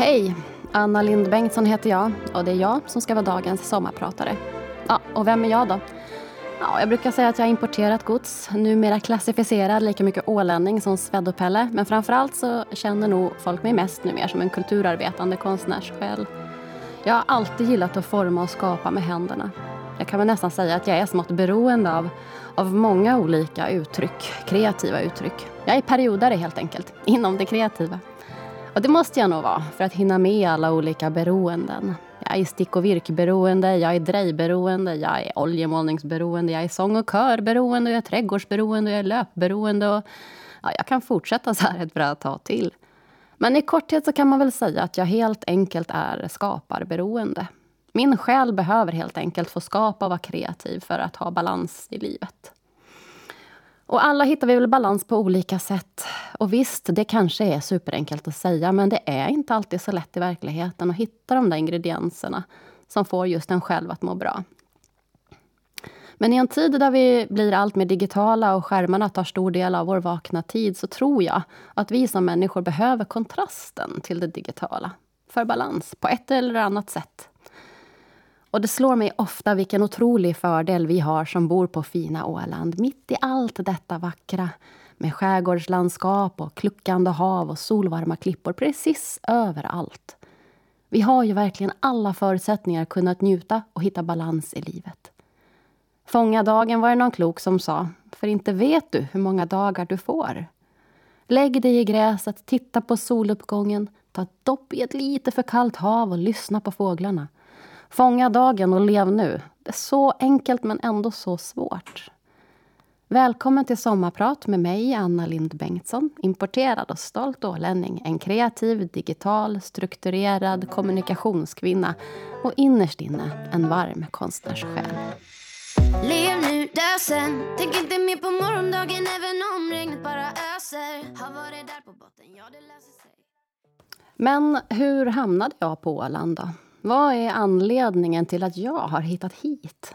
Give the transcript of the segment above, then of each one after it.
Hej! Anna Lind Bengtsson heter jag och det är jag som ska vara dagens sommarpratare. Ja, och vem är jag då? Ja, jag brukar säga att jag har importerat gods, numera klassificerad lika mycket ålänning som Svedopelle. Men framförallt så känner nog folk mig mest numera som en kulturarbetande konstnärssjäl. Jag har alltid gillat att forma och skapa med händerna. Jag kan väl nästan säga att jag är smått beroende av, av många olika uttryck, kreativa uttryck. Jag är periodare helt enkelt, inom det kreativa. Och det måste jag nog vara för att hinna med alla olika beroenden. Jag är stick och virkberoende, jag är drejberoende, jag är oljemålningsberoende, jag är sång och körberoende, jag är trädgårdsberoende, jag är löpberoende och ja, jag kan fortsätta så här ett bra tag till. Men i korthet så kan man väl säga att jag helt enkelt är skaparberoende. Min själ behöver helt enkelt få skapa och vara kreativ för att ha balans i livet. Och alla hittar vi väl balans på olika sätt. Och visst, det kanske är superenkelt att säga, men det är inte alltid så lätt i verkligheten att hitta de där ingredienserna som får just en själv att må bra. Men i en tid där vi blir allt mer digitala och skärmarna tar stor del av vår vakna tid så tror jag att vi som människor behöver kontrasten till det digitala för balans på ett eller annat sätt. Och det slår mig ofta vilken otrolig fördel vi har som bor på fina Åland mitt i allt detta vackra med skärgårdslandskap och kluckande hav och solvarma klippor precis överallt. Vi har ju verkligen alla förutsättningar kunnat njuta och hitta balans i livet. Fånga dagen var det någon klok som sa, för inte vet du hur många dagar du får. Lägg dig i gräset, titta på soluppgången, ta ett dopp i ett lite för kallt hav och lyssna på fåglarna. Fånga dagen och lev nu. Det är så enkelt men ändå så svårt. Välkommen till Sommarprat med mig, Anna Lind Bengtsson. Importerad och stolt ålänning. En kreativ, digital, strukturerad kommunikationskvinna. Och innerst inne en varm konstnärssjäl. Lev nu, dö sen. Tänk inte mer på morgondagen även om regnet bara öser. Har varit där på botten, ja det löser sig. Men hur hamnade jag på Åland då? Vad är anledningen till att jag har hittat hit?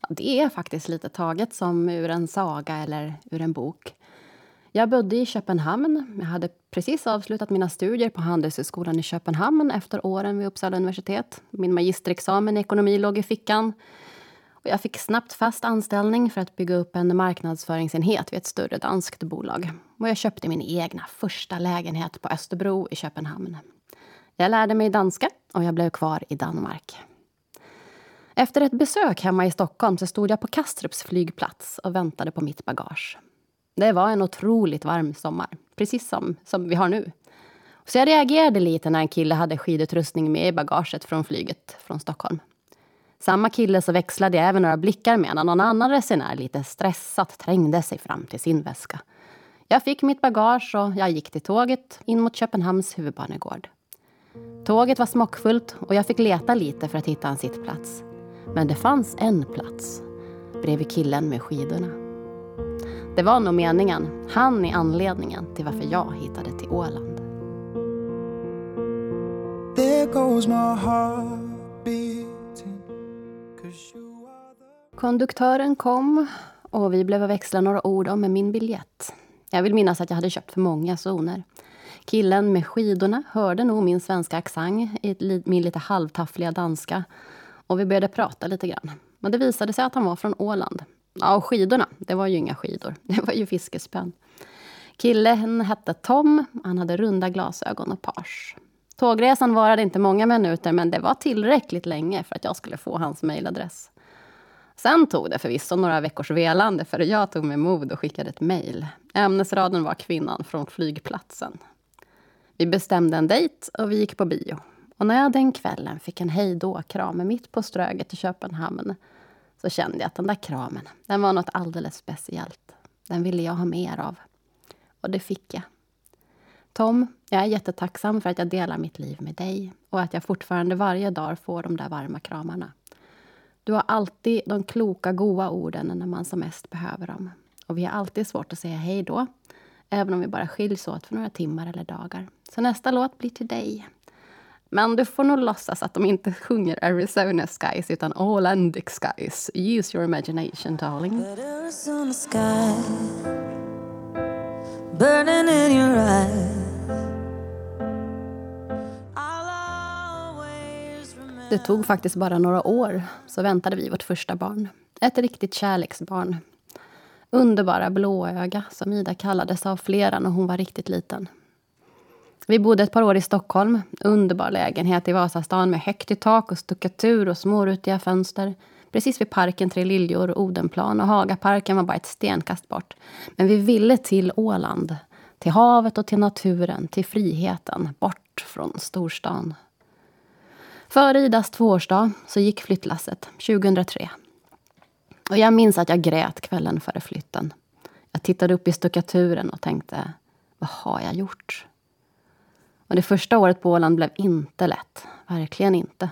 Ja, det är faktiskt lite taget som ur en saga eller ur en bok. Jag bodde i Köpenhamn. Jag hade precis avslutat mina studier på Handelshögskolan i Köpenhamn efter åren vid Uppsala universitet. Min magisterexamen i ekonomi låg i fickan. Och jag fick snabbt fast anställning för att bygga upp en marknadsföringsenhet vid ett större danskt bolag. Och jag köpte min egna första lägenhet på Österbro i Köpenhamn. Jag lärde mig danska och jag blev kvar i Danmark. Efter ett besök hemma i Stockholm så stod jag på Kastrups flygplats och väntade på mitt bagage. Det var en otroligt varm sommar, precis som, som vi har nu. Så jag reagerade lite när en kille hade skidutrustning med i bagaget från flyget från Stockholm. Samma kille så växlade jag även några blickar med när någon annan resenär lite stressat trängde sig fram till sin väska. Jag fick mitt bagage och jag gick till tåget in mot Köpenhamns huvudbanegård. Tåget var smockfullt och jag fick leta lite för att hitta en sittplats. Men det fanns en plats bredvid killen med skidorna. Det var nog meningen. Han är anledningen till varför jag hittade till Åland. Konduktören kom och vi blev att växla några ord om min biljett. Jag vill minnas att jag hade köpt för många zoner. Killen med skidorna hörde nog min svenska accent i min lite halvtaffliga danska. Och vi började prata lite grann. Men det visade sig att han var från Åland. Ja, och skidorna, det var ju inga skidor. Det var ju fiskespön. Killen hette Tom. Han hade runda glasögon och page. Tågresan varade inte många minuter, men det var tillräckligt länge för att jag skulle få hans mejladress. Sen tog det förvisso några veckors velande, för jag tog mig mod och skickade ett mejl. Ämnesraden var kvinnan från flygplatsen. Vi bestämde en dejt och vi gick på bio. Och när jag den kvällen fick en hejdå-kram mitt på Ströget i Köpenhamn så kände jag att den där kramen, den var något alldeles speciellt. Den ville jag ha mer av. Och det fick jag. Tom, jag är jättetacksam för att jag delar mitt liv med dig och att jag fortfarande varje dag får de där varma kramarna. Du har alltid de kloka, goa orden när man som mest behöver dem. Och vi har alltid svårt att säga hej då, även om vi bara skiljs åt för några timmar eller dagar. Så nästa låt blir till dig. Men du får nog låtsas att de inte sjunger Arizona skies utan Ålandic skies. Use your imagination, darling. Arizona sky Burning in your eyes Det tog faktiskt bara några år så väntade vi vårt första barn. Ett riktigt kärleksbarn. Underbara blåöga, som Ida kallades av flera när hon var riktigt liten. Vi bodde ett par år i Stockholm. Underbar lägenhet i Vasastan med högt i tak och stuckatur och smårutiga fönster. Precis vid parken Tre Liljor, Odenplan och Hagaparken var bara ett stenkast bort. Men vi ville till Åland. Till havet och till naturen, till friheten. Bort från storstan. Före Idas tvåårsdag så gick flyttlasset, 2003. Och jag minns att jag grät kvällen före flytten. Jag tittade upp i stuckaturen och tänkte, vad har jag gjort? Och det första året på Åland blev inte lätt. Verkligen inte.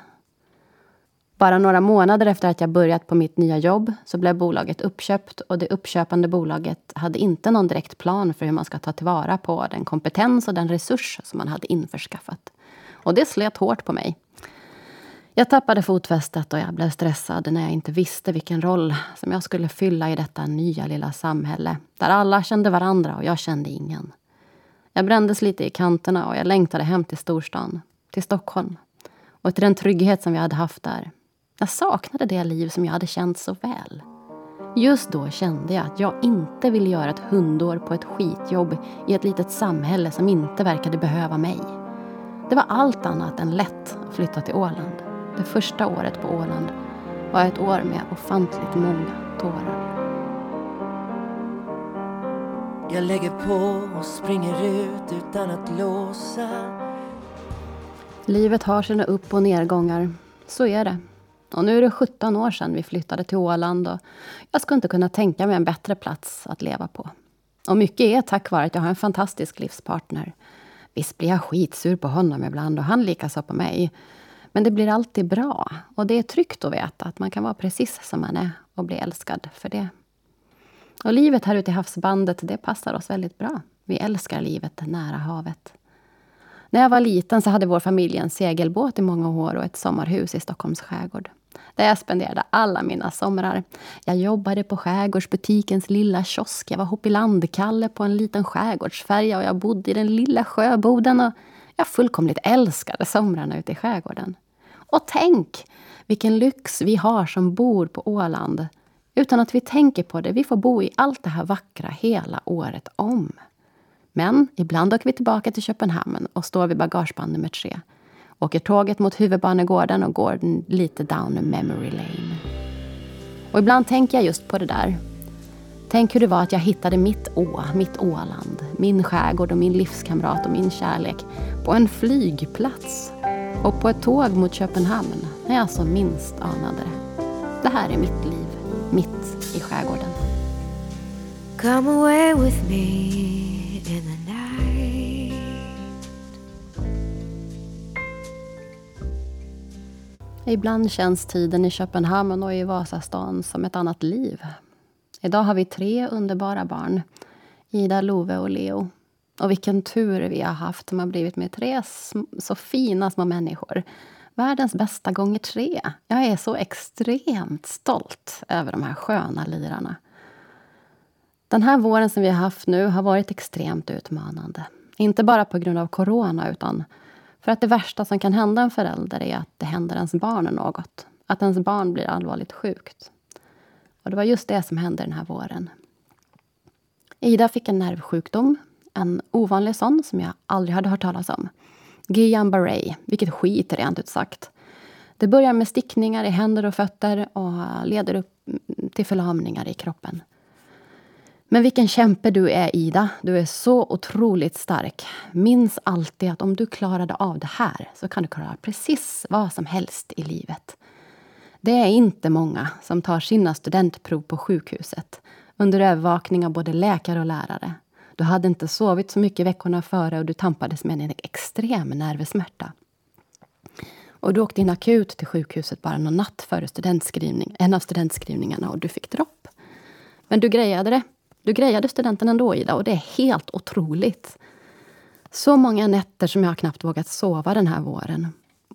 Bara några månader efter att jag börjat på mitt nya jobb så blev bolaget uppköpt och det uppköpande bolaget hade inte någon direkt plan för hur man ska ta tillvara på den kompetens och den resurs som man hade införskaffat. Och det slet hårt på mig. Jag tappade fotfästet och jag blev stressad när jag inte visste vilken roll som jag skulle fylla i detta nya lilla samhälle där alla kände varandra och jag kände ingen. Jag brändes lite i kanterna och jag längtade hem till storstan, till Stockholm och till den trygghet som vi hade haft där. Jag saknade det liv som jag hade känt så väl. Just då kände jag att jag inte ville göra ett hundår på ett skitjobb i ett litet samhälle som inte verkade behöva mig. Det var allt annat än lätt att flytta till Åland. Det första året på Åland var ett år med ofantligt många tårar. Jag lägger på och springer ut utan att låsa Livet har sina upp och nedgångar. Så är det. Och nu är det 17 år sedan vi flyttade till Åland och jag skulle inte kunna tänka mig en bättre plats att leva på. Och mycket är tack vare att jag har en fantastisk livspartner. Visst blir jag skitsur på honom ibland och han likaså på mig. Men det blir alltid bra. Och det är tryggt att veta att man kan vara precis som man är och bli älskad för det. Och livet här ute i havsbandet, det passar oss väldigt bra. Vi älskar livet nära havet. När jag var liten så hade vår familj en segelbåt i många år och ett sommarhus i Stockholms skärgård. Där jag spenderade alla mina somrar. Jag jobbade på skärgårdsbutikens lilla kiosk. Jag var hoppilandkalle på en liten skärgårdsfärja och jag bodde i den lilla sjöboden. Och jag fullkomligt älskade somrarna ute i skärgården. Och tänk vilken lyx vi har som bor på Åland utan att vi tänker på det. Vi får bo i allt det här vackra hela året om. Men ibland åker vi tillbaka till Köpenhamn och står vid bagageband nummer tre. Åker tåget mot huvudbanegården och går lite down memory lane. Och ibland tänker jag just på det där. Tänk hur det var att jag hittade mitt å, mitt Åland, min skärgård och min livskamrat och min kärlek på en flygplats och på ett tåg mot Köpenhamn när jag som minst anade det. Det här är mitt liv, mitt i skärgården. Come away with me in the night Ibland känns tiden i Köpenhamn och i Vasastan som ett annat liv. Idag har vi tre underbara barn. Ida, Love och Leo. Och vilken tur vi har haft som har blivit med tre så fina små människor. Världens bästa gånger tre. Jag är så extremt stolt över de här sköna lirarna. Den här våren som vi har haft nu har varit extremt utmanande. Inte bara på grund av corona, utan för att det värsta som kan hända en förälder är att det händer ens barn något. Att ens barn blir allvarligt sjukt. Och det var just det som hände den här våren. Ida fick en nervsjukdom, en ovanlig sån som jag aldrig hade hört talas om. Guillain-Barré, vilket skit rent ut sagt. Det börjar med stickningar i händer och fötter och leder upp till förlamningar i kroppen. Men vilken kämpe du är, Ida. Du är så otroligt stark. Minns alltid att om du klarade av det här så kan du klara precis vad som helst i livet. Det är inte många som tar sina studentprov på sjukhuset under övervakning av både läkare och lärare. Du hade inte sovit så mycket veckorna före och du tampades med en extrem nervsmärta. Och du åkte in akut till sjukhuset bara någon natt före studentskrivning, en av studentskrivningarna och du fick dropp. Men du grejade det. Du grejade studenten ändå, Ida, och det är helt otroligt. Så många nätter som jag knappt vågat sova den här våren.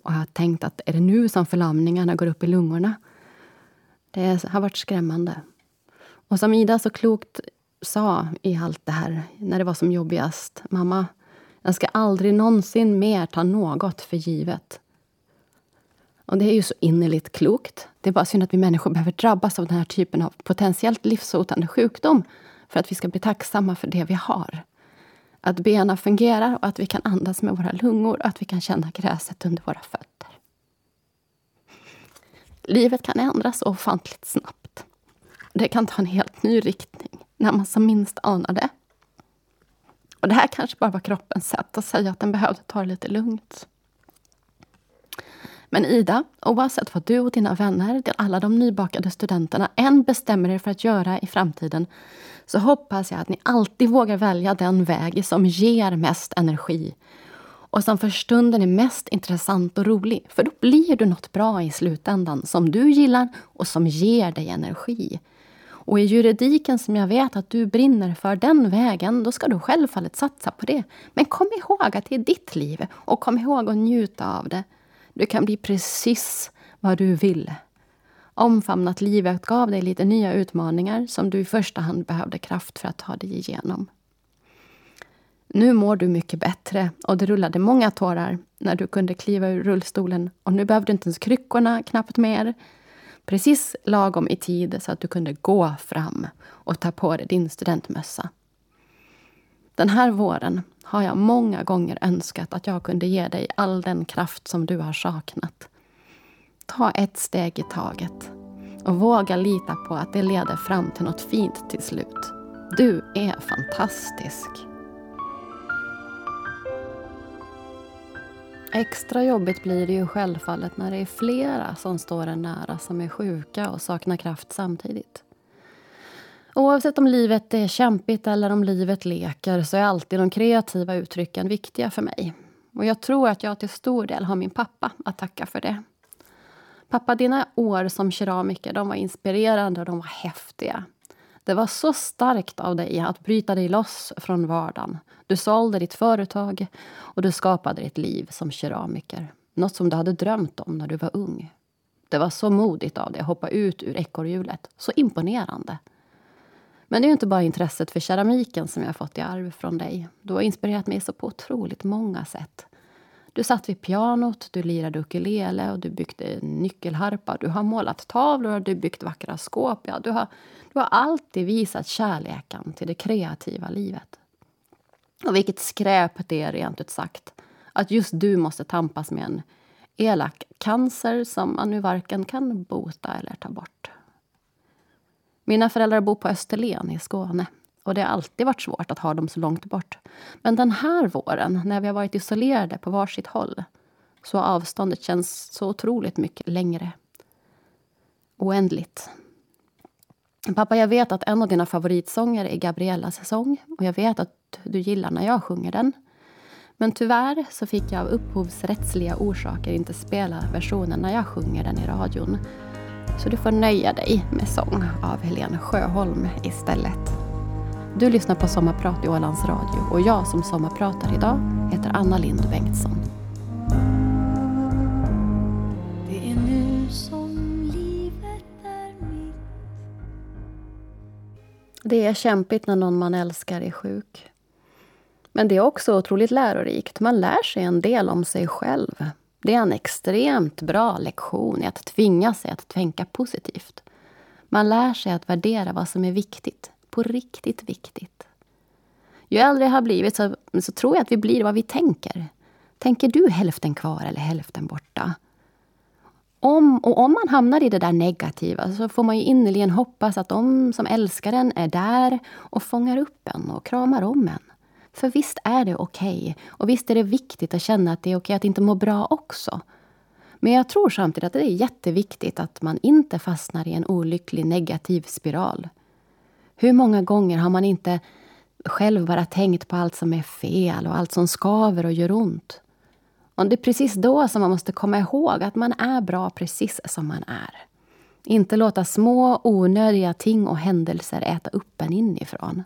Och jag har tänkt att är det nu som förlamningarna går upp i lungorna? Det har varit skrämmande. Och som Ida så klokt sa i allt det här, när det var som jobbigast. Mamma, jag ska aldrig någonsin mer ta något för givet. Och det är ju så innerligt klokt. Det är bara synd att vi människor behöver drabbas av den här typen av potentiellt livshotande sjukdom för att vi ska bli tacksamma för det vi har. Att benen fungerar och att vi kan andas med våra lungor och att vi kan känna gräset under våra fötter. Livet kan ändras ofantligt snabbt. Det kan ta en helt ny riktning när man som minst anar det. Och det här kanske bara var kroppens sätt att säga att den behövde ta det lite lugnt. Men Ida, oavsett vad du och dina vänner, alla de nybakade studenterna än bestämmer er för att göra i framtiden, så hoppas jag att ni alltid vågar välja den väg som ger mest energi och som för stunden är mest intressant och rolig. För då blir du något bra i slutändan som du gillar och som ger dig energi. Och i juridiken som jag vet att du brinner för, den vägen, då ska du självfallet satsa på det. Men kom ihåg att det är ditt liv och kom ihåg att njuta av det. Du kan bli precis vad du vill. Omfamnat livet gav dig lite nya utmaningar som du i första hand behövde kraft för att ta dig igenom. Nu mår du mycket bättre och det rullade många tårar när du kunde kliva ur rullstolen och nu behövde inte ens kryckorna knappt mer. Precis lagom i tid så att du kunde gå fram och ta på dig din studentmössa. Den här våren har jag många gånger önskat att jag kunde ge dig all den kraft som du har saknat. Ta ett steg i taget och våga lita på att det leder fram till något fint till slut. Du är fantastisk. Extra jobbigt blir det ju självfallet när det är flera som står en nära som är sjuka och saknar kraft samtidigt. Oavsett om livet är kämpigt eller om livet leker så är alltid de kreativa uttrycken viktiga för mig. Och jag tror att jag till stor del har min pappa att tacka för det. Pappa, dina år som keramiker de var inspirerande och de var häftiga. Det var så starkt av dig att bryta dig loss från vardagen. Du sålde ditt företag och du skapade ditt liv som keramiker. Något som du hade drömt om när du var ung. Det var så modigt av dig att hoppa ut ur ekorrhjulet. Så imponerande. Men det är inte bara intresset för keramiken som jag fått i arv från dig. Du har inspirerat mig så på otroligt många sätt. Du satt vid pianot, du lirade ukulele och du byggde nyckelharpa. Du har målat tavlor och du byggt vackra skåp. Ja, du, har, du har alltid visat kärleken till det kreativa livet. Och vilket skräp det är, rent ut sagt. Att just du måste tampas med en elak cancer som man nu varken kan bota eller ta bort. Mina föräldrar bor på Österlen i Skåne. Och det har alltid varit svårt att ha dem så långt bort. Men den här våren, när vi har varit isolerade på varsitt håll, så har avståndet känts så otroligt mycket längre. Oändligt. Pappa, jag vet att en av dina favoritsånger är Gabriellas sång. Och jag vet att du gillar när jag sjunger den. Men tyvärr så fick jag av upphovsrättsliga orsaker inte spela versionen när jag sjunger den i radion. Så du får nöja dig med sång av Helene Sjöholm istället. Du lyssnar på Sommarprat i Ålands Radio och jag som sommarpratar idag heter Anna Lind Bengtsson. Det är nu som livet är mitt Det är kämpigt när någon man älskar är sjuk. Men det är också otroligt lärorikt. Man lär sig en del om sig själv. Det är en extremt bra lektion i att tvinga sig att tänka positivt. Man lär sig att värdera vad som är viktigt, på riktigt viktigt. Ju äldre jag har blivit så, så tror jag att vi blir vad vi tänker. Tänker du hälften kvar eller hälften borta? Om, och om man hamnar i det där negativa så får man ju innerligen hoppas att de som älskar en är där och fångar upp en och kramar om en. För visst är det okej. Okay. Och visst är det viktigt att känna att det är okej okay att inte må bra också. Men jag tror samtidigt att det är jätteviktigt att man inte fastnar i en olycklig negativ spiral. Hur många gånger har man inte själv bara tänkt på allt som är fel och allt som skaver och gör ont? Och det är precis då som man måste komma ihåg att man är bra precis som man är. Inte låta små onödiga ting och händelser äta upp en inifrån.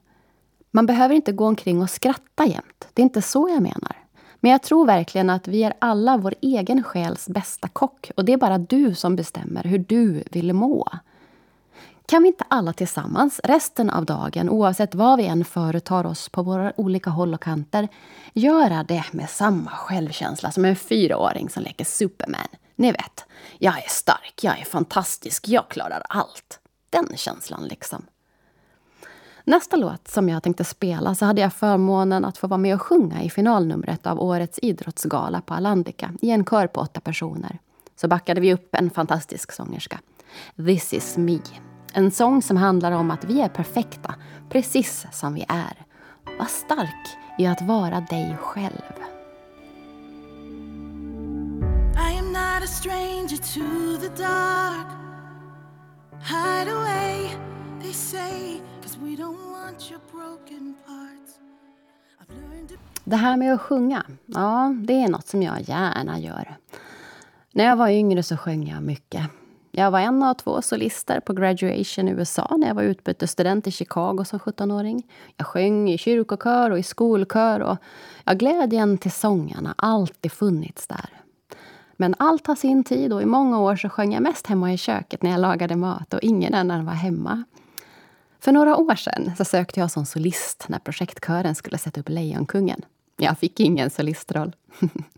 Man behöver inte gå omkring och skratta jämt. Det är inte så jag menar. Men jag tror verkligen att vi är alla vår egen själs bästa kock och det är bara du som bestämmer hur du vill må. Kan vi inte alla tillsammans resten av dagen, oavsett vad vi än företar oss på våra olika håll och kanter, göra det med samma självkänsla som en fyraåring som leker Superman? Ni vet, jag är stark, jag är fantastisk, jag klarar allt. Den känslan liksom. Nästa låt som jag tänkte spela så hade jag förmånen att få vara med och sjunga i finalnumret av årets idrottsgala på Alandica i en kör på åtta personer. Så backade vi upp en fantastisk sångerska. This is me. En sång som handlar om att vi är perfekta, precis som vi är. Var stark i att vara dig själv. I am not a stranger to the dark Hide away, they say we don't want your broken parts Det här med att sjunga, ja, det är något som jag gärna gör. När jag var yngre så sjöng jag mycket. Jag var en av två solister på Graduation i USA när jag var utbytesstudent i Chicago som 17-åring. Jag sjöng i kyrkokör och i skolkör och ja, glädjen till sången har alltid funnits där. Men allt har sin tid och i många år så sjöng jag mest hemma i köket när jag lagade mat och ingen annan var hemma. För några år sedan så sökte jag som solist när projektkören skulle sätta upp Lejonkungen. Jag fick ingen solistroll.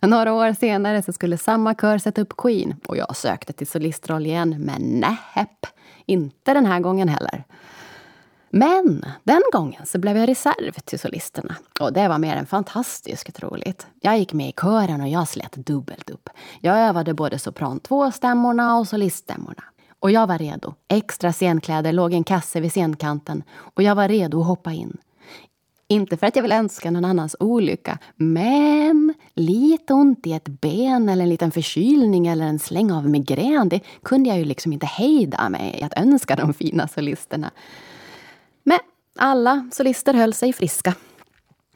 Några år senare så skulle samma kör sätta upp Queen och jag sökte till solistroll igen, men nähäpp, inte den här gången heller. Men den gången så blev jag reserv till solisterna och det var mer än fantastiskt roligt. Jag gick med i kören och jag slet dubbelt upp. Jag övade både sopran 2-stämmorna och soliststämmorna. Och jag var redo. Extra scenkläder låg i en kasse vid scenkanten och jag var redo att hoppa in. Inte för att jag vill önska någon annans olycka, men lite ont i ett ben eller en liten förkylning eller en släng av migrän, det kunde jag ju liksom inte hejda mig att önska de fina solisterna. Men alla solister höll sig friska.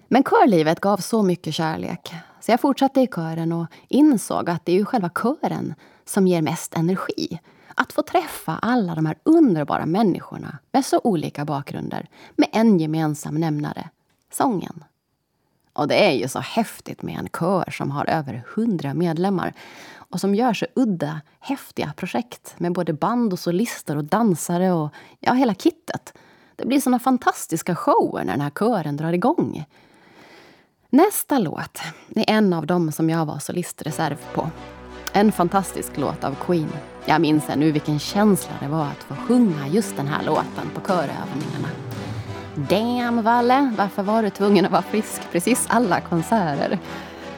Men körlivet gav så mycket kärlek, så jag fortsatte i kören och insåg att det är ju själva kören som ger mest energi. Att få träffa alla de här underbara människorna med så olika bakgrunder med en gemensam nämnare, sången. Och det är ju så häftigt med en kör som har över hundra medlemmar och som gör så udda, häftiga projekt med både band och solister och dansare och ja, hela kittet. Det blir såna fantastiska shower när den här kören drar igång. Nästa låt är en av dem som jag var solistreserv på. En fantastisk låt av Queen. Jag minns ännu vilken känsla det var att få sjunga just den här låten på körövningarna. Damn, Valle, varför var du tvungen att vara frisk precis alla konserter?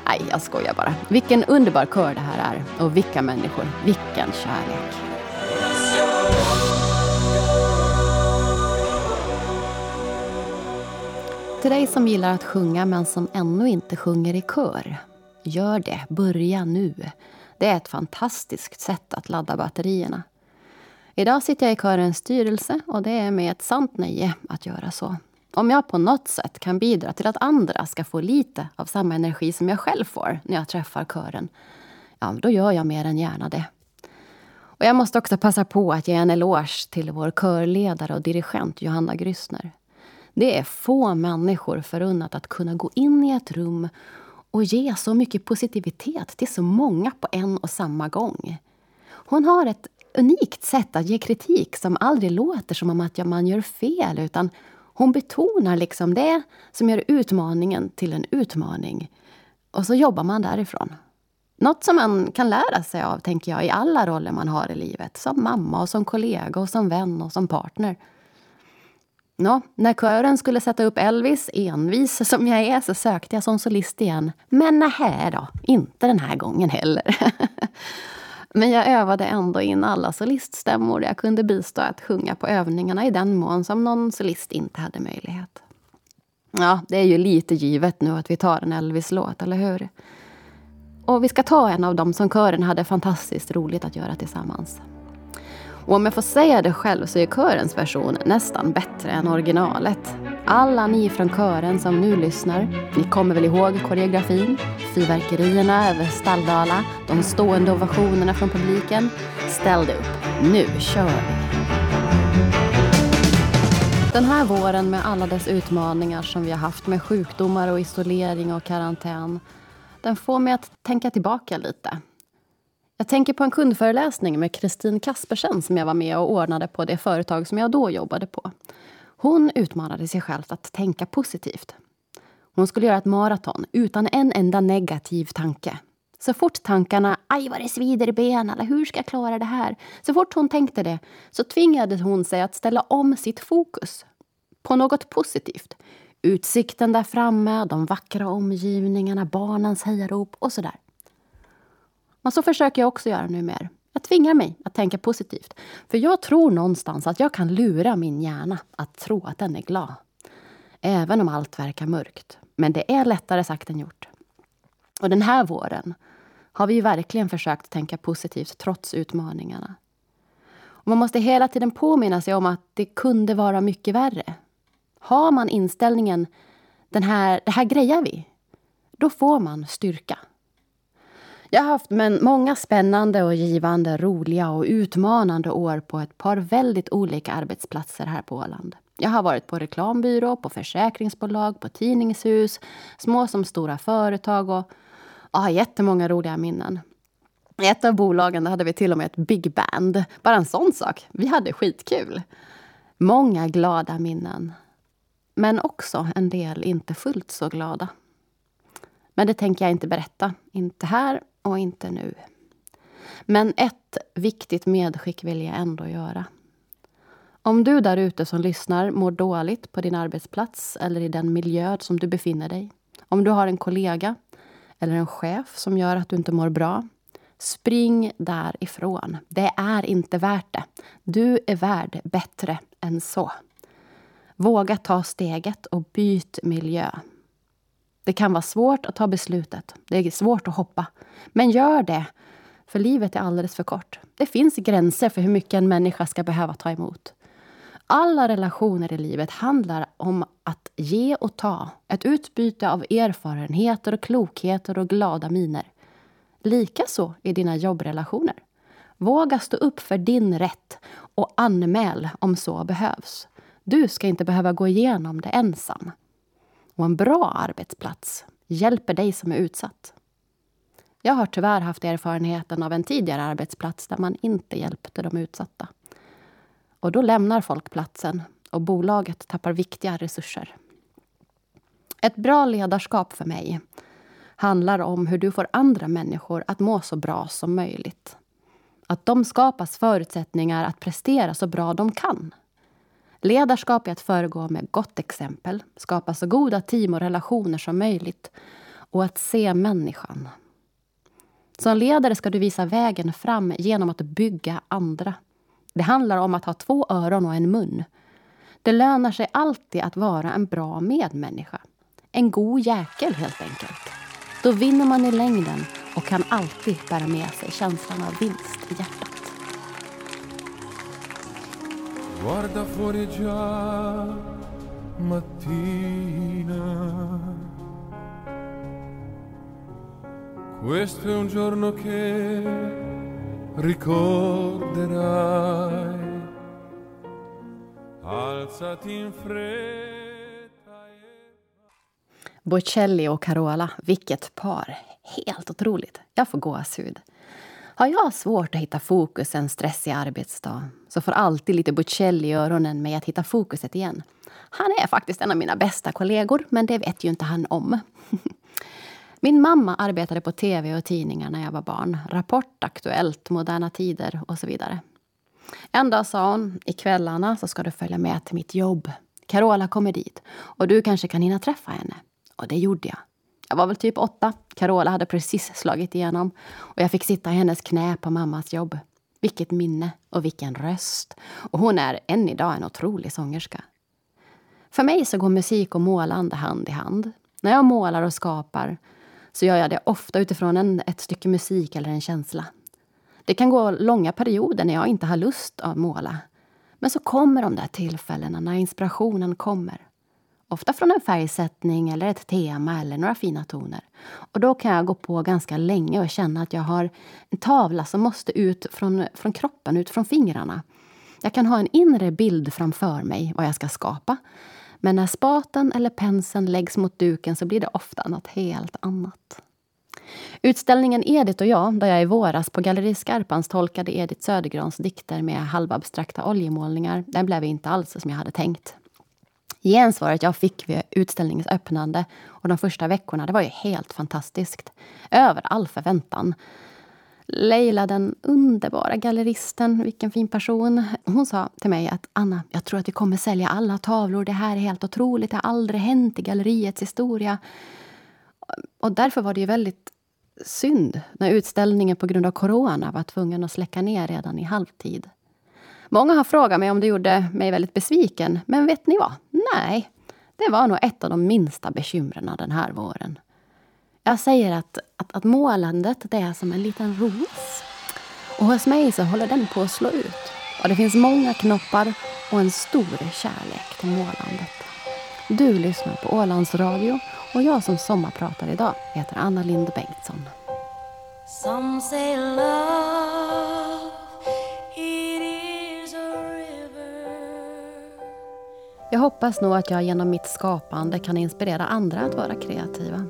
Nej, jag skojar bara. Vilken underbar kör det här är. Och vilka människor. Vilken kärlek. Till dig som gillar att sjunga men som ännu inte sjunger i kör. Gör det. Börja nu. Det är ett fantastiskt sätt att ladda batterierna. Idag sitter jag i körens styrelse och det är med ett sant nöje att göra så. Om jag på något sätt kan bidra till att andra ska få lite av samma energi som jag själv får när jag träffar kören, ja, då gör jag mer än gärna det. Och jag måste också passa på att ge en eloge till vår körledare och dirigent Johanna Grüssner. Det är få människor förunnat att kunna gå in i ett rum och ge så mycket positivitet till så många på en och samma gång. Hon har ett unikt sätt att ge kritik som aldrig låter som om att man gör fel utan hon betonar liksom det som gör utmaningen till en utmaning. Och så jobbar man därifrån. Något som man kan lära sig av, tänker jag, i alla roller man har i livet. Som mamma, och som kollega, och som vän och som partner. Nå, när kören skulle sätta upp Elvis, envis som jag är, så sökte jag som solist igen. Men nähä då, inte den här gången heller. Men jag övade ändå in alla soliststämmor jag kunde bistå att sjunga på övningarna i den mån som någon solist inte hade möjlighet. Ja, det är ju lite givet nu att vi tar en Elvis-låt, eller hur? Och vi ska ta en av dem som kören hade fantastiskt roligt att göra tillsammans. Och om jag får säga det själv så är körens version nästan bättre än originalet. Alla ni från kören som nu lyssnar, ni kommer väl ihåg koreografin? Fyrverkerierna över Stalldala, de stående ovationerna från publiken. Ställ dig upp, nu kör vi! Den här våren med alla dess utmaningar som vi har haft med sjukdomar och isolering och karantän, den får mig att tänka tillbaka lite jag tänker på en kundföreläsning med Kristin Kaspersen som jag var med och ordnade på det företag som jag då jobbade på. Hon utmanade sig själv att tänka positivt. Hon skulle göra ett maraton utan en enda negativ tanke. Så fort tankarna aj vad det svider i benen eller hur ska jag klara det här? Så fort hon tänkte det så tvingade hon sig att ställa om sitt fokus på något positivt. Utsikten där framme, de vackra omgivningarna, barnens hejarop och sådär. Men så försöker jag också göra nu mer. Jag tvingar mig att tänka positivt. För jag tror någonstans att jag kan lura min hjärna att tro att den är glad. Även om allt verkar mörkt. Men det är lättare sagt än gjort. Och den här våren har vi verkligen försökt tänka positivt trots utmaningarna. Och man måste hela tiden påminna sig om att det kunde vara mycket värre. Har man inställningen den här, det här grejar vi, då får man styrka. Jag har haft men många spännande och givande, roliga och utmanande år på ett par väldigt olika arbetsplatser här på Åland. Jag har varit på reklambyrå, på försäkringsbolag, på tidningshus, små som stora företag och ja, jättemånga roliga minnen. I ett av bolagen hade vi till och med ett big band. Bara en sån sak. Vi hade skitkul. Många glada minnen. Men också en del inte fullt så glada. Men det tänker jag inte berätta. Inte här och inte nu. Men ett viktigt medskick vill jag ändå göra. Om du där ute som lyssnar mår dåligt på din arbetsplats eller i den miljö som du befinner dig. Om du har en kollega eller en chef som gör att du inte mår bra. Spring därifrån. Det är inte värt det. Du är värd bättre än så. Våga ta steget och byt miljö. Det kan vara svårt att ta beslutet. Det är svårt att hoppa. Men gör det, för livet är alldeles för kort. Det finns gränser för hur mycket en människa ska behöva ta emot. Alla relationer i livet handlar om att ge och ta. Ett utbyte av erfarenheter och klokheter och glada miner. Likaså i dina jobbrelationer. Våga stå upp för din rätt och anmäl om så behövs. Du ska inte behöva gå igenom det ensam. Och en bra arbetsplats hjälper dig som är utsatt. Jag har tyvärr haft erfarenheten av en tidigare arbetsplats där man inte hjälpte de utsatta. Och då lämnar folk platsen och bolaget tappar viktiga resurser. Ett bra ledarskap för mig handlar om hur du får andra människor att må så bra som möjligt. Att de skapas förutsättningar att prestera så bra de kan. Ledarskap är att föregå med gott exempel, skapa så goda team och relationer som möjligt och att se människan. Som ledare ska du visa vägen fram genom att bygga andra. Det handlar om att ha två öron och en mun. Det lönar sig alltid att vara en bra medmänniska. En god jäkel, helt enkelt. Då vinner man i längden och kan alltid bära med sig känslan av vinst i hjärtat. Guarda fuori già mattina. Questo è un giorno che ricorderai. Alzati in fretta. Bocelli och Carola, vilket par! Helt otroligt. Jag får gåshud. Har jag svårt att hitta fokus en stressig arbetsdag så får alltid lite Bocelli i öronen mig att hitta fokuset igen. Han är faktiskt en av mina bästa kollegor, men det vet ju inte han om. Min mamma arbetade på tv och tidningar när jag var barn. Rapport, Aktuellt, Moderna Tider och så vidare. En dag sa hon, i kvällarna så ska du följa med till mitt jobb. Carola kommer dit och du kanske kan hinna träffa henne. Och det gjorde jag. Jag var väl typ åtta. Carola hade precis slagit igenom och jag fick sitta i hennes knä på mammas jobb. Vilket minne och vilken röst. Och hon är än idag en otrolig sångerska. För mig så går musik och målande hand i hand. När jag målar och skapar så gör jag det ofta utifrån en, ett stycke musik eller en känsla. Det kan gå långa perioder när jag inte har lust att måla. Men så kommer de där tillfällena när inspirationen kommer. Ofta från en färgsättning eller ett tema eller några fina toner. Och då kan jag gå på ganska länge och känna att jag har en tavla som måste ut från, från kroppen, ut från fingrarna. Jag kan ha en inre bild framför mig vad jag ska skapa. Men när spaten eller penseln läggs mot duken så blir det ofta något helt annat. Utställningen Edith och jag, där jag i våras på Galleri Skarpans tolkade Edith Södergrans dikter med halvabstrakta oljemålningar, den blev inte alls som jag hade tänkt. Gensvaret jag fick vid utställningens öppnande och de första veckorna det var ju helt fantastiskt. Över all förväntan. Leila, den underbara galleristen, vilken fin person. Hon sa till mig att Anna, jag tror att vi kommer sälja alla tavlor. Det här är helt otroligt. Det har aldrig hänt i galleriets historia. Och därför var det ju väldigt synd när utställningen på grund av corona var tvungen att släcka ner redan i halvtid. Många har frågat mig om det gjorde mig väldigt besviken. Men vet ni vad? Nej, det var nog ett av de minsta bekymren den här våren. Jag säger att, att, att målandet det är som en liten ros. Och hos mig så håller den på att slå ut. Och det finns många knoppar och en stor kärlek till målandet. Du lyssnar på Ålands Radio och jag som sommarpratar idag heter Anna Lind Bengtsson. Some say love, Jag hoppas nog att jag genom mitt skapande kan inspirera andra att vara kreativa.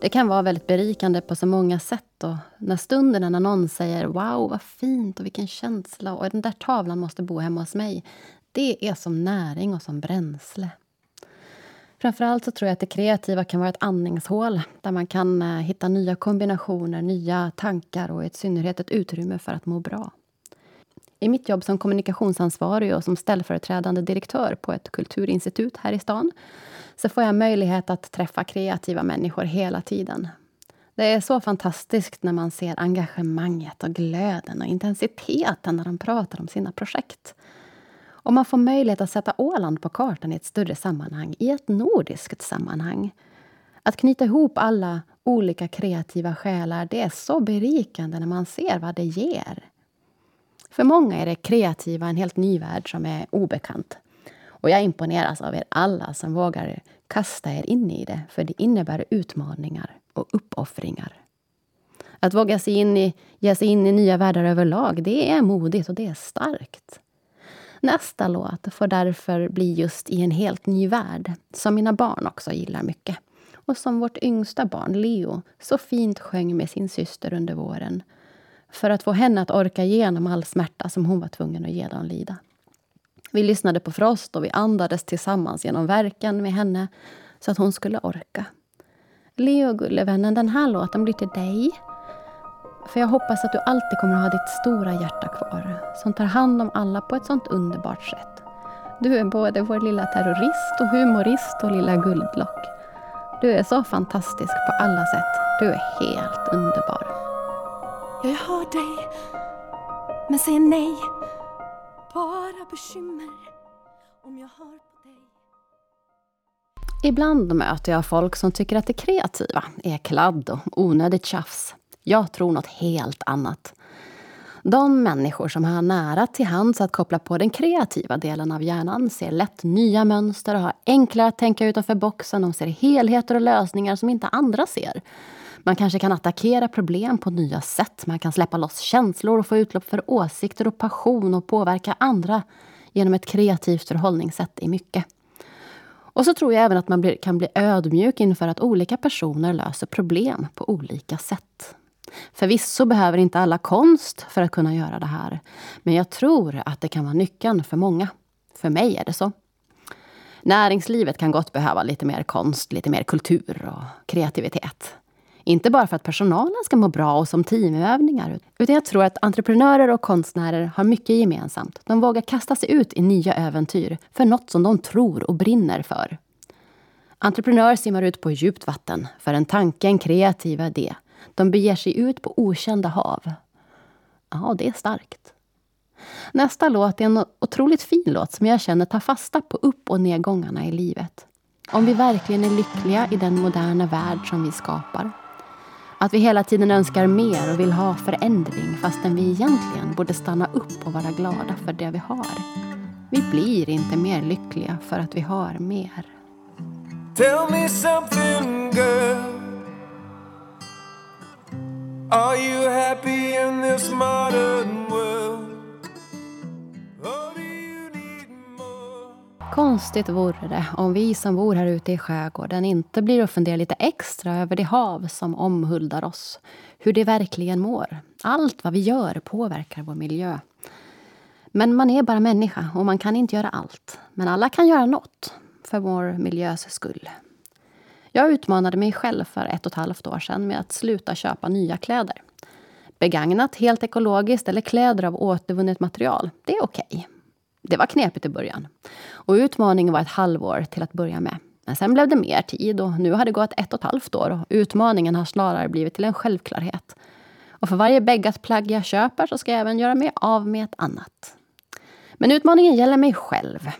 Det kan vara väldigt berikande på så många sätt. Och när stunden när någon säger Wow, vad fint och vilken känsla och den där tavlan måste bo hemma hos mig. Det är som näring och som bränsle. Framförallt så tror jag att det kreativa kan vara ett andningshål där man kan eh, hitta nya kombinationer, nya tankar och i synnerhet ett utrymme för att må bra. I mitt jobb som kommunikationsansvarig och som ställföreträdande direktör på ett kulturinstitut här i stan så får jag möjlighet att träffa kreativa människor hela tiden. Det är så fantastiskt när man ser engagemanget och glöden och intensiteten när de pratar om sina projekt. Och man får möjlighet att sätta Åland på kartan i ett större sammanhang, i ett nordiskt sammanhang. Att knyta ihop alla olika kreativa själar, det är så berikande när man ser vad det ger. För många är det kreativa en helt ny värld som är obekant. Och jag imponeras av er alla som vågar kasta er in i det, för det innebär utmaningar och uppoffringar. Att våga sig in i, ge sig in i nya världar överlag, det är modigt och det är starkt. Nästa låt får därför bli just i en helt ny värld, som mina barn också gillar mycket. Och som vårt yngsta barn, Leo, så fint sjöng med sin syster under våren. För att få henne att orka igenom all smärta som hon var tvungen att ge dem lida. Vi lyssnade på Frost och vi andades tillsammans genom verken med henne så att hon skulle orka. Leo, gullevännen, den här låten blir till dig. För jag hoppas att du alltid kommer att ha ditt stora hjärta kvar som tar hand om alla på ett sånt underbart sätt. Du är både vår lilla terrorist och humorist och lilla guldlock. Du är så fantastisk på alla sätt. Du är helt underbar. Jag hör dig, men säger nej bara bekymmer om jag hör på dig. Ibland möter jag folk som tycker att det kreativa är kladd och onödigt tjafs. Jag tror något helt annat. De människor som har nära till hands att koppla på den kreativa delen av hjärnan ser lätt nya mönster och har enklare att tänka utanför boxen. De ser helheter och lösningar som inte andra ser. Man kanske kan attackera problem på nya sätt. Man kan släppa loss känslor och få utlopp för åsikter och passion och påverka andra genom ett kreativt förhållningssätt i mycket. Och så tror jag även att man blir, kan bli ödmjuk inför att olika personer löser problem på olika sätt. Förvisso behöver inte alla konst för att kunna göra det här. Men jag tror att det kan vara nyckeln för många. För mig är det så. Näringslivet kan gott behöva lite mer konst, lite mer kultur och kreativitet. Inte bara för att personalen ska må bra och som teamövningar. Utan jag tror att entreprenörer och konstnärer har mycket gemensamt. De vågar kasta sig ut i nya äventyr för något som de tror och brinner för. Entreprenörer simmar ut på djupt vatten för en tanke, en kreativ idé. De beger sig ut på okända hav. Ja, det är starkt. Nästa låt är en otroligt fin låt som jag känner tar fasta på upp och nedgångarna i livet. Om vi verkligen är lyckliga i den moderna värld som vi skapar. Att vi hela tiden önskar mer och vill ha förändring fastän vi egentligen borde stanna upp och vara glada för det vi har. Vi blir inte mer lyckliga för att vi har mer. Tell me something girl Are you happy in this modern Konstigt vore det om vi som bor här ute i skärgården inte blir och funderar lite extra över det hav som omhuldar oss. Hur det verkligen mår. Allt vad vi gör påverkar vår miljö. Men man är bara människa och man kan inte göra allt. Men alla kan göra något. för vår miljös skull. Jag utmanade mig själv för ett och ett halvt år sedan med att sluta köpa nya kläder. Begagnat, helt ekologiskt eller kläder av återvunnet material, det är okej. Okay. Det var knepigt i början. Och utmaningen var ett halvår till att börja med. Men sen blev det mer tid och nu har det gått ett och ett halvt år och utmaningen har snarare blivit till en självklarhet. Och för varje beggat plagg jag köper så ska jag även göra mig av med ett annat. Men utmaningen gäller mig själv.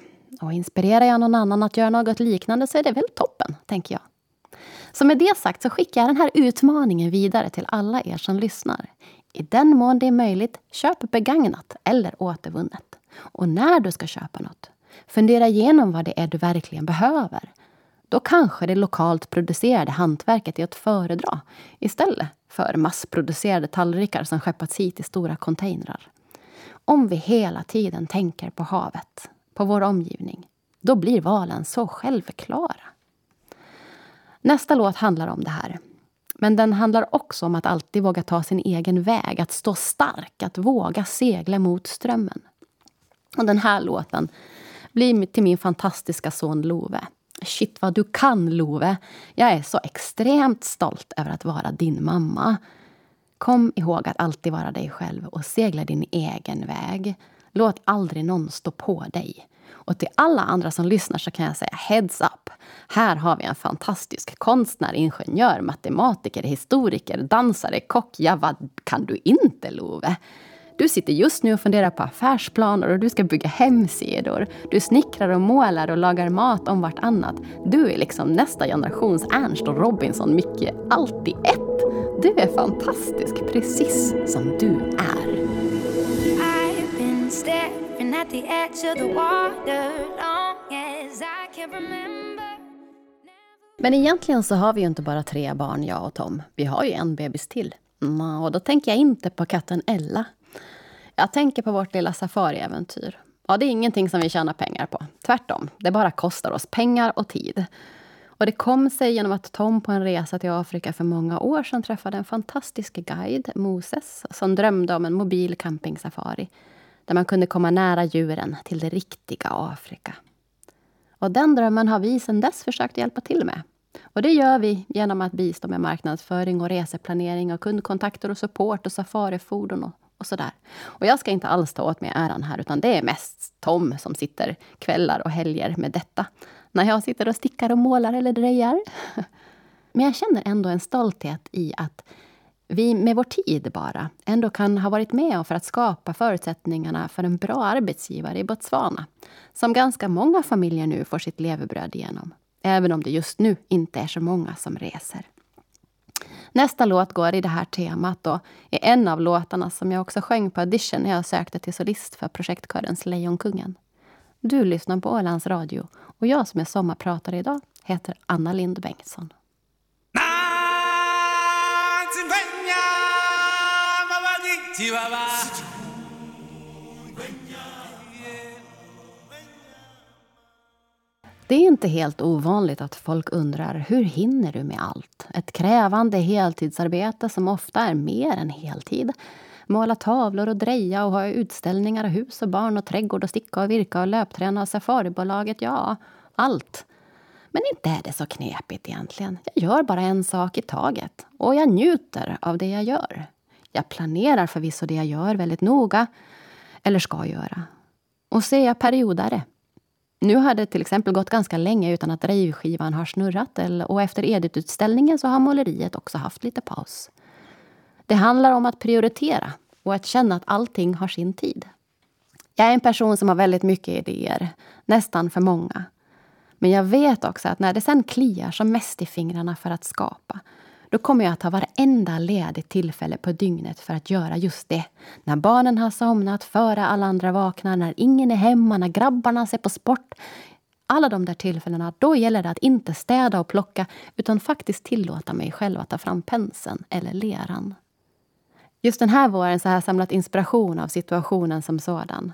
Och inspirerar jag någon annan att göra något liknande så är det väl toppen, tänker jag. Så med det sagt så skickar jag den här utmaningen vidare till alla er som lyssnar. I den mån det är möjligt, köp begagnat eller återvunnet. Och när du ska köpa något, fundera igenom vad det är du verkligen behöver. Då kanske det lokalt producerade hantverket är att föredra istället för massproducerade tallrikar som skeppats hit i stora containrar. Om vi hela tiden tänker på havet, på vår omgivning, då blir valen så självklara. Nästa låt handlar om det här. Men den handlar också om att alltid våga ta sin egen väg, att stå stark, att våga segla mot strömmen. Och den här låten blir till min fantastiska son Love. Shit vad du kan Love! Jag är så extremt stolt över att vara din mamma. Kom ihåg att alltid vara dig själv och segla din egen väg. Låt aldrig någon stå på dig. Och till alla andra som lyssnar så kan jag säga heads up. Här har vi en fantastisk konstnär, ingenjör, matematiker, historiker, dansare, kock. Ja, vad kan du inte, Love? Du sitter just nu och funderar på affärsplaner och du ska bygga hemsidor. Du snickrar och målar och lagar mat om vartannat. Du är liksom nästa generations Ernst och Robinson Micke. Allt i ett. Du är fantastisk, precis som du är. Men egentligen så har vi ju inte bara tre barn, jag och Tom. Vi har ju en bebis till. Mm, och då tänker jag inte på katten Ella jag tänker på vårt lilla safariäventyr. Ja, det är ingenting som vi tjänar pengar på. Tvärtom, det bara kostar oss pengar och tid. Och det kom sig genom att Tom på en resa till Afrika för många år sedan träffade en fantastisk guide, Moses, som drömde om en mobil campingsafari där man kunde komma nära djuren till det riktiga Afrika. Och den drömmen har vi sedan dess försökt hjälpa till med. Och det gör vi genom att bistå med marknadsföring och reseplanering och kundkontakter och support och safarifordon och och sådär. Och jag ska inte alls ta åt mig äran här, utan det är mest Tom som sitter kvällar och helger med detta. När jag sitter och stickar och målar eller drejar. Men jag känner ändå en stolthet i att vi med vår tid bara ändå kan ha varit med för att skapa förutsättningarna för en bra arbetsgivare i Botswana. Som ganska många familjer nu får sitt levebröd igenom. Även om det just nu inte är så många som reser. Nästa låt går i det här temat och är en av låtarna som jag också sjöng på audition när jag sökte till solist för projektkörens Lejonkungen. Du lyssnar på Ålands Radio och jag som är sommarpratare idag heter Anna Lind Bengtsson. Det är inte helt ovanligt att folk undrar hur hinner du med allt? Ett krävande heltidsarbete som ofta är mer än heltid. Måla tavlor och dreja och ha utställningar och hus och barn och trädgård och sticka och virka och löpträna och safaribolaget. Ja, allt. Men inte är det så knepigt egentligen. Jag gör bara en sak i taget. Och jag njuter av det jag gör. Jag planerar förvisso det jag gör väldigt noga. Eller ska göra. Och så är jag periodare nu har det till exempel gått ganska länge utan att drejskivan har snurrat och efter Edith-utställningen så har måleriet också haft lite paus. Det handlar om att prioritera och att känna att allting har sin tid. Jag är en person som har väldigt mycket idéer, nästan för många. Men jag vet också att när det sen kliar som mest i fingrarna för att skapa då kommer jag att ha varenda ledigt tillfälle på dygnet för att göra just det. När barnen har somnat, före alla andra vaknar, när ingen är hemma, när grabbarna ser på sport. Alla de där tillfällena, då gäller det att inte städa och plocka utan faktiskt tillåta mig själv att ta fram penseln eller leran. Just den här våren så har jag samlat inspiration av situationen som sådan.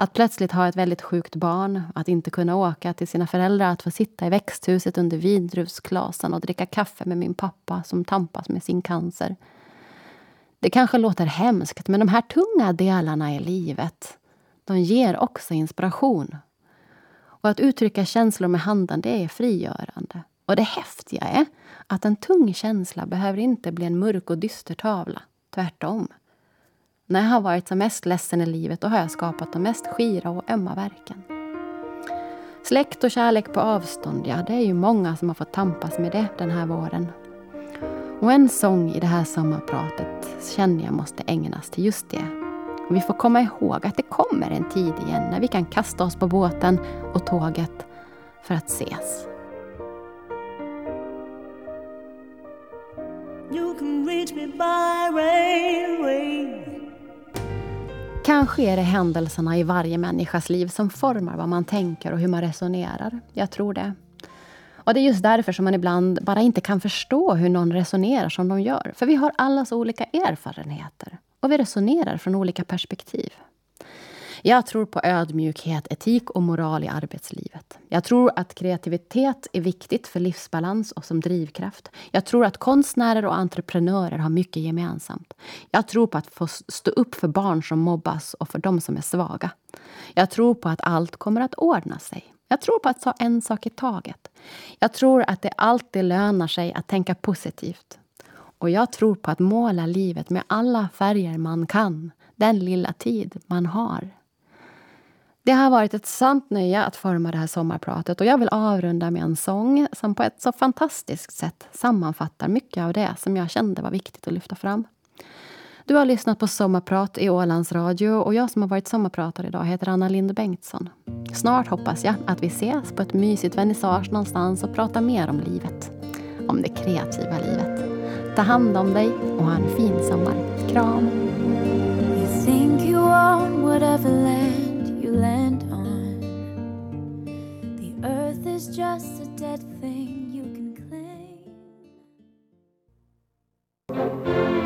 Att plötsligt ha ett väldigt sjukt barn, att inte kunna åka till sina föräldrar, att få sitta i växthuset under vindruvsklasen och dricka kaffe med min pappa som tampas med sin cancer. Det kanske låter hemskt, men de här tunga delarna i livet, de ger också inspiration. Och att uttrycka känslor med handen, det är frigörande. Och det häftiga är att en tung känsla behöver inte bli en mörk och dyster tavla. Tvärtom. När jag har varit som mest ledsen i livet då har jag skapat de mest skira och ömma verken. Släkt och kärlek på avstånd, ja det är ju många som har fått tampas med det den här våren. Och en sång i det här sommarpratet känner jag måste ägnas till just det. Och vi får komma ihåg att det kommer en tid igen när vi kan kasta oss på båten och tåget för att ses. You can reach me by railway Kanske är det händelserna i varje människas liv som formar vad man tänker och hur man resonerar. Jag tror det. Och Det är just därför som man ibland bara inte kan förstå hur någon resonerar som de gör. För vi har alla så olika erfarenheter och vi resonerar från olika perspektiv. Jag tror på ödmjukhet, etik och moral i arbetslivet. Jag tror att kreativitet är viktigt för livsbalans och som drivkraft. Jag tror att konstnärer och entreprenörer har mycket gemensamt. Jag tror på att få stå upp för barn som mobbas och för de som är svaga. Jag tror på att allt kommer att ordna sig. Jag tror på att ta en sak i taget. Jag tror att det alltid lönar sig att tänka positivt. Och jag tror på att måla livet med alla färger man kan, den lilla tid man har. Det har varit ett sant nöje att forma det här sommarpratet och jag vill avrunda med en sång som på ett så fantastiskt sätt sammanfattar mycket av det som jag kände var viktigt att lyfta fram. Du har lyssnat på Sommarprat i Ålands Radio och jag som har varit sommarpratare idag heter Anna Linde Bengtsson. Snart hoppas jag att vi ses på ett mysigt vernissage någonstans och pratar mer om livet. Om det kreativa livet. Ta hand om dig och ha en fin sommar. Kram! You think you land on. The earth is just a dead thing you can claim.